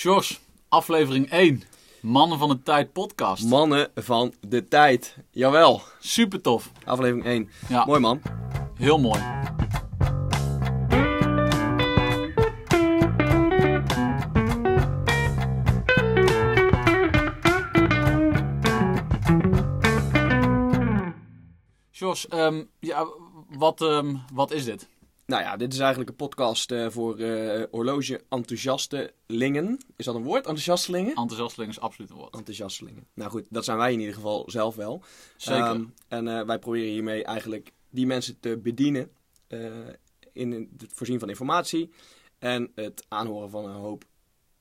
Sjors, aflevering 1. Mannen van de Tijd podcast. Mannen van de tijd. Jawel. Super tof. Aflevering 1. Ja. Mooi man. Heel mooi. Sjors, ehm, ja, wat, ehm, wat is dit? Nou ja, dit is eigenlijk een podcast eh, voor eh horloge-enthousiastelingen. Is dat een woord? Enthousiastelingen? Enthousiasteling is absoluut een woord. Enthousiastelingen. Nou goed, dat zijn wij in ieder geval zelf wel. Zeker. Ehm, en eh, wij proberen hiermee eigenlijk die mensen te bedienen. in het voorzien van informatie. En het aanhoren van een hoop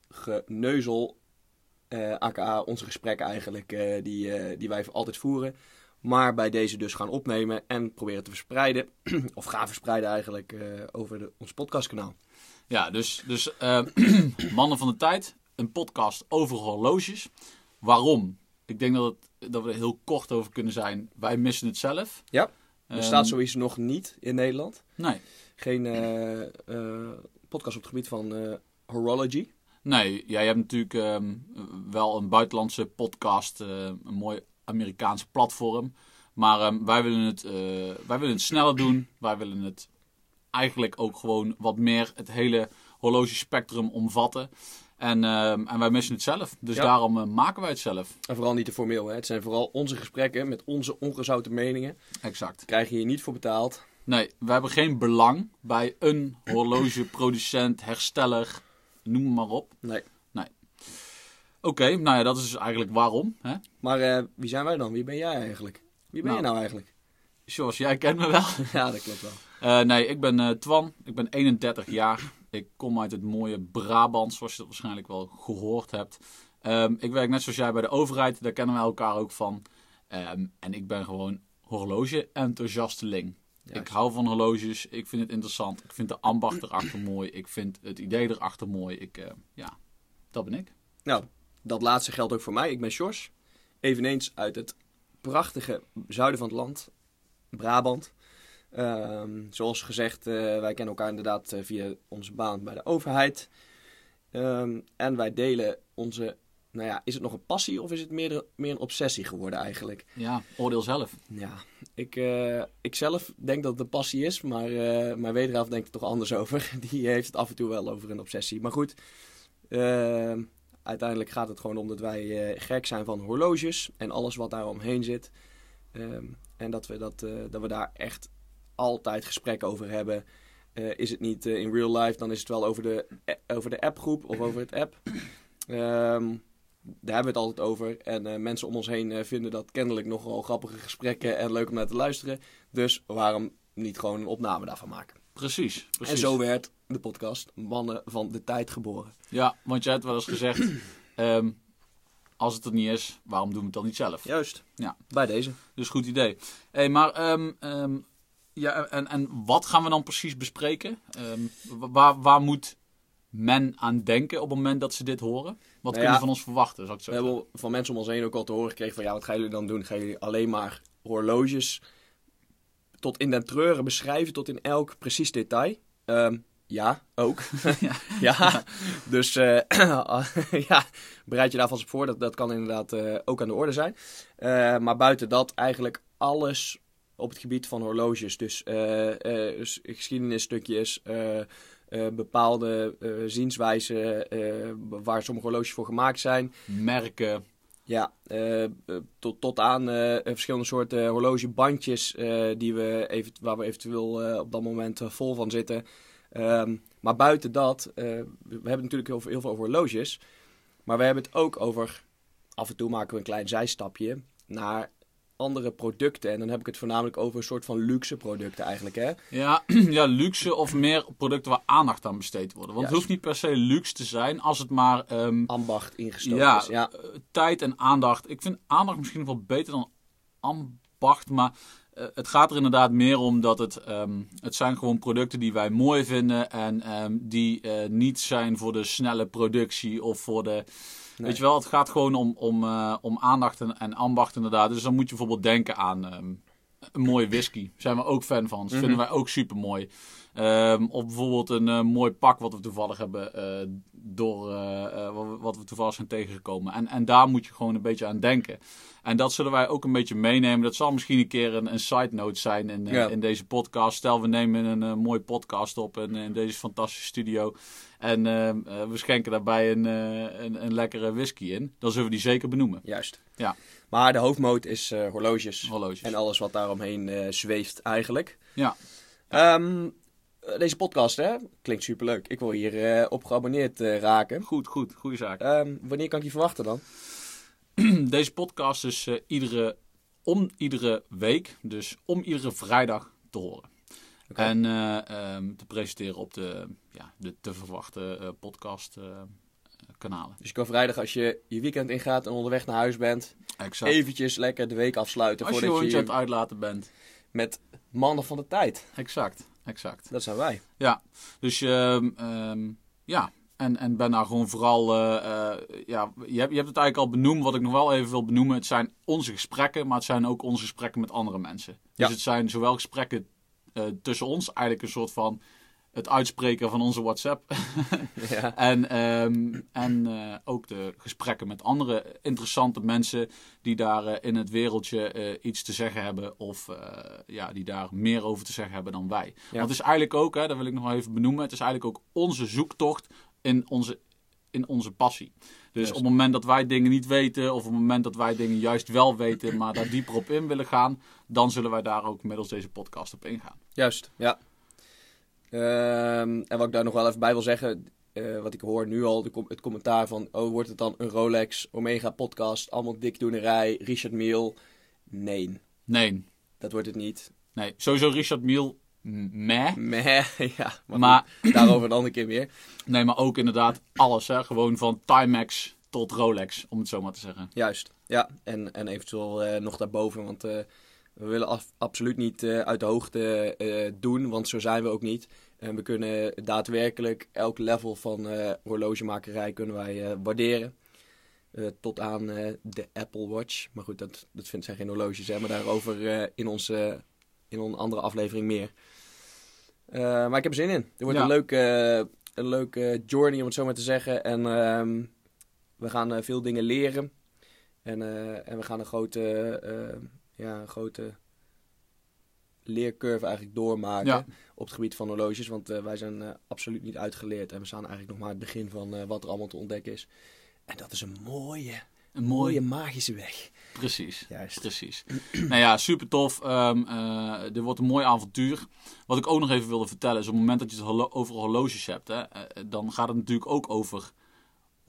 geneuzel. aka onze gesprekken eigenlijk, die, die wij altijd voeren. Maar bij deze dus gaan opnemen en proberen te verspreiden. of gaan verspreiden eigenlijk eh, over de, ons podcastkanaal. Ja, dus, dus eh, Mannen van de Tijd, een podcast over horloges. Waarom? Ik denk dat, het, dat we er heel kort over kunnen zijn. Wij missen het zelf. Ja, Ehm, bestaat zoiets nog niet in Nederland. Nee. Geen eh, podcast op het gebied van horology. Nee, ja, je hebt natuurlijk ehm, wel een buitenlandse podcast, een mooi Amerikaans platform. Maar ehm, wij, willen het, eh, wij willen het sneller doen. Wij willen het eigenlijk ook gewoon wat meer het hele horlogespectrum omvatten. En, ehm, en wij missen het zelf. Dus Ja. daarom eh, maken wij het zelf. En vooral niet te formeel. Hè. Het zijn vooral onze gesprekken met onze ongezouten meningen. Exact. Krijg je hier niet voor betaald. Nee, we hebben geen belang bij een horlogeproducent, hersteller, noem maar op. Nee. Oké, nou ja, dat is dus eigenlijk waarom. Hè? Maar eh, wie zijn wij dan? Wie ben jij eigenlijk? Wie ben Nou. je nou eigenlijk? Zoals jij kent me wel. ja, dat klopt wel. Eh, nee, ik ben eh, Twan. Ik ben 31 jaar. Ik kom uit het mooie Brabant, zoals je dat waarschijnlijk wel gehoord hebt. Ehm, ik werk net zoals jij bij de overheid. Daar kennen we elkaar ook van. Ehm, en ik ben gewoon horloge-enthousiasteling. Ik hou van horloges. Ik vind het interessant. Ik vind de ambacht erachter mooi. Ik vind het idee erachter mooi. Ik, ja, dat ben ik. Nou, dat laatste geldt ook voor mij. Ik ben Sjors. Eveneens uit het prachtige zuiden van het land. Brabant. Ehm, zoals gezegd, eh, wij kennen elkaar inderdaad eh, via onze baan bij de overheid. Ehm, en wij delen onze... Nou ja, is het nog een passie of is het meer, meer een obsessie geworden eigenlijk? Ja, oordeel zelf. Ja, ik, eh, ik zelf denk dat het een passie is, maar eh, mijn wederhelft denkt er toch anders over. Die heeft het af en toe wel over een obsessie. Maar goed, eh, uiteindelijk gaat het gewoon om dat wij eh, gek zijn van horloges en alles wat daar omheen zit. Ehm, en dat we, dat, eh, dat we daar echt altijd gesprekken over hebben. Eh, is het niet in real life, dan is het wel over de, over de appgroep of over het app. Ehm, daar hebben we het altijd over. En mensen om ons heen vinden dat kennelijk nogal grappige gesprekken en leuk om naar te luisteren. Dus waarom niet gewoon een opname daarvan maken? Precies, precies. En zo werd de podcast Mannen van de Tijd geboren. Ja, want jij hebt wel eens gezegd... ehm, als het er niet is, waarom doen we het dan niet zelf? Juist. Ja. Bij deze. Dus goed idee. Hey, maar ehm, ehm, ja, en, en wat gaan we dan precies bespreken? Wa- waar, waar moet men aan denken op het moment dat ze dit horen? Wat kunnen ja, ze van ons verwachten, zou ik zo We zeggen? hebben van mensen om ons heen ook al te horen gekregen van ja, wat gaan jullie dan doen? Gaan jullie alleen maar horloges tot in den treuren beschrijven, tot in elk precies detail? Ehm, ja, ook. ja. dus eh, ja, bereid je daar vast op voor. Dat, dat kan inderdaad eh, ook aan de orde zijn. Eh, maar buiten dat eigenlijk alles op het gebied van horloges. Dus, geschiedenisstukjes, bepaalde zienswijzen waar sommige horloges voor gemaakt zijn. Merken. Ja, tot, tot aan verschillende soorten horlogebandjes die we even, waar we eventueel op dat moment vol van zitten. Ehm, maar buiten dat, eh, we hebben natuurlijk heel, veel- heel veel over horloges. Maar we hebben het ook over, af en toe maken we een klein zijstapje naar andere producten. En dan heb ik het voornamelijk over een soort van luxe producten eigenlijk. Hè? Ja, ja, luxe of meer producten waar aandacht aan besteed worden. Want het hoeft niet per se luxe te zijn als het maar ehm, Ambacht ingestoken ja, is. Ja, eh, tijd en aandacht. Ik vind aandacht misschien nog wel beter dan ambacht, maar het gaat er inderdaad meer om dat het, ehm, het zijn gewoon producten die wij mooi vinden en ehm, die eh, niet zijn voor de snelle productie of voor de... Weet je wel, het gaat gewoon om, om, eh, om aandacht en, en ambacht inderdaad. Dus dan moet je bijvoorbeeld denken aan ehm, een mooie whisky. Zijn we ook fan van. Dat vinden wij ook super mooi. Of bijvoorbeeld een eh, mooi pak wat we toevallig hebben eh, door eh, wat, we toevallig zijn tegengekomen. En, en daar moet je gewoon een beetje aan denken. En dat zullen wij ook een beetje meenemen. Dat zal misschien een keer een, een side note zijn in, Ja. in deze podcast. Stel, we nemen een eh, mooie podcast op in, in deze fantastische studio. En eh, eh, we schenken daarbij een, een, een lekkere whisky in. Dan zullen we die zeker benoemen. Juist. Ja. Maar de hoofdmoot is horloges. Horloges. En alles wat daaromheen zweeft eigenlijk. Ja. Ehm, eh, deze podcast, hè? Klinkt superleuk. Ik wil hier eh, op geabonneerd eh, raken. Goed, goed. Goede zaak. Ehm, wanneer kan ik die verwachten dan? Deze podcast is eh, iedere, om iedere week, dus om iedere vrijdag te horen. En eh, ehm, te presenteren op de, ja, de te verwachte eh, podcast eh, kanalen. Dus je kan vrijdag als je je weekend ingaat en onderweg naar huis bent, Exact. eventjes lekker de week afsluiten Als je voordat je, hondje aan het uitlaten bent. met mannen van de tijd. Exact, exact. Dat zijn wij. Ja, dus ehm, ehm, ja. En, en ben daar gewoon vooral, eh, eh, ja, je hebt, je hebt het eigenlijk al benoemd. Wat ik nog wel even wil benoemen, het zijn onze gesprekken, maar het zijn ook onze gesprekken met andere mensen. Dus Ja. het zijn zowel gesprekken eh, tussen ons, eigenlijk een soort van het uitspreken van onze WhatsApp. ja. en ehm, en eh, ook de gesprekken met andere interessante mensen die daar eh, in het wereldje eh, iets te zeggen hebben. Of ja, die daar meer over te zeggen hebben dan wij. Want het is eigenlijk ook, hè, dat wil ik nog wel even benoemen. Het is eigenlijk ook onze zoektocht in onze, in onze passie. Dus op het moment dat wij dingen niet weten, of op het moment dat wij dingen juist wel weten, maar daar dieper op in willen gaan, dan zullen wij daar ook middels deze podcast op ingaan. Juist, ja. Ehm, en wat ik daar nog wel even bij wil zeggen, eh, wat ik hoor nu al, de com- het commentaar van, oh, wordt het dan een Rolex, Omega podcast, allemaal dikdoenerij, Richard Mille? Nee, Nee, dat wordt het niet. nee. Sowieso Richard Mille, m- meh. Meh, ja, maar, Maar, goed, daarover een andere keer meer. nee, maar ook inderdaad alles, hè. Gewoon van Timex tot Rolex, om het zo maar te zeggen. Juist, ja, en, en eventueel eh, nog daarboven, want eh, we willen af- absoluut niet eh, uit de hoogte eh, doen, want zo zijn we ook niet. En we kunnen daadwerkelijk elk level van eh, horlogemakerij kunnen wij waarderen. Tot aan de Apple Watch. Maar goed, dat, dat vindt zijn geen horloges, hè, maar daarover in, onze, in een andere aflevering meer. Maar ik heb er zin in. Er wordt Ja. een leuke, een leuke journey, om het zo maar te zeggen. En ehm, we gaan veel dingen leren. En, en we gaan een grote, ja, een grote leercurve eigenlijk doormaken Ja. op het gebied van horloges. Want eh, wij zijn eh, absoluut niet uitgeleerd. En we staan eigenlijk nog maar aan het begin van eh, wat er allemaal te ontdekken is. En dat is een mooie, Een mooie mooie, magische weg. precies. Juist. Precies. nou ja, super tof. Dit wordt een mooi avontuur. Wat ik ook nog even wilde vertellen is op het moment dat je het over horloges hebt, hè, dan gaat het natuurlijk ook over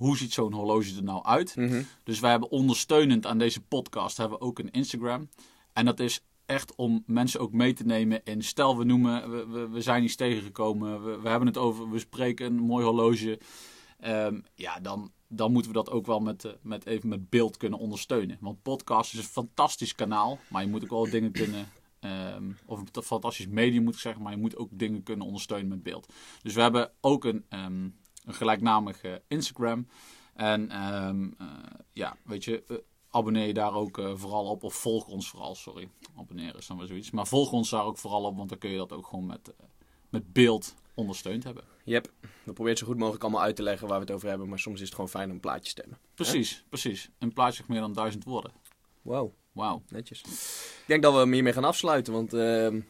hoe ziet zo'n horloge er nou uit. Mhm. Dus wij hebben ondersteunend aan deze podcast hebben we ook een Instagram. En dat is echt om mensen ook mee te nemen in stel we noemen, we, we, we zijn iets tegengekomen, we, we hebben het over, we spreken een mooi horloge. Ehm, ja, dan, dan moeten we dat ook wel met, eh, met even met beeld kunnen ondersteunen. Want podcast is een fantastisch kanaal, maar je moet ook wel dingen kunnen, ehm, of een fantastisch medium moet ik zeggen, maar je moet ook dingen kunnen ondersteunen met beeld. Dus we hebben ook een, ehm, een gelijknamig eh, Instagram. En ehm, eh, ja, weet je, eh, abonneer je daar ook eh, vooral op. Of volg ons vooral, sorry. Abonneren is dan weer zoiets. Maar volg ons daar ook vooral op, want dan kun je dat ook gewoon met, met beeld ondersteund hebben. Yep. We proberen het zo goed mogelijk allemaal uit te leggen waar we het over hebben. Maar soms is het gewoon fijn om een plaatje te hebben. Precies, precies. Een plaatje meer dan duizend woorden. Wow, Wauw. netjes. Ik denk dat we hem hiermee gaan afsluiten. Want ehm,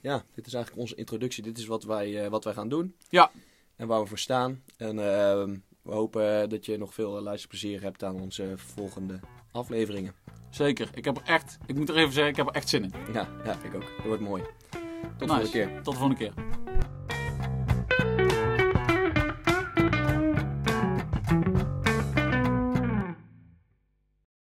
ja, dit is eigenlijk onze introductie. Dit is wat wij, wat wij gaan doen. Ja. En waar we voor staan. En ehm, we hopen dat je nog veel luisterplezier hebt aan onze volgende afleveringen. Zeker. Ik heb er echt, ik moet er even zeggen, ik heb er echt zin in. Ja, ja ik ook. Dat wordt mooi. Tot de Nice. volgende keer. Tot de volgende keer.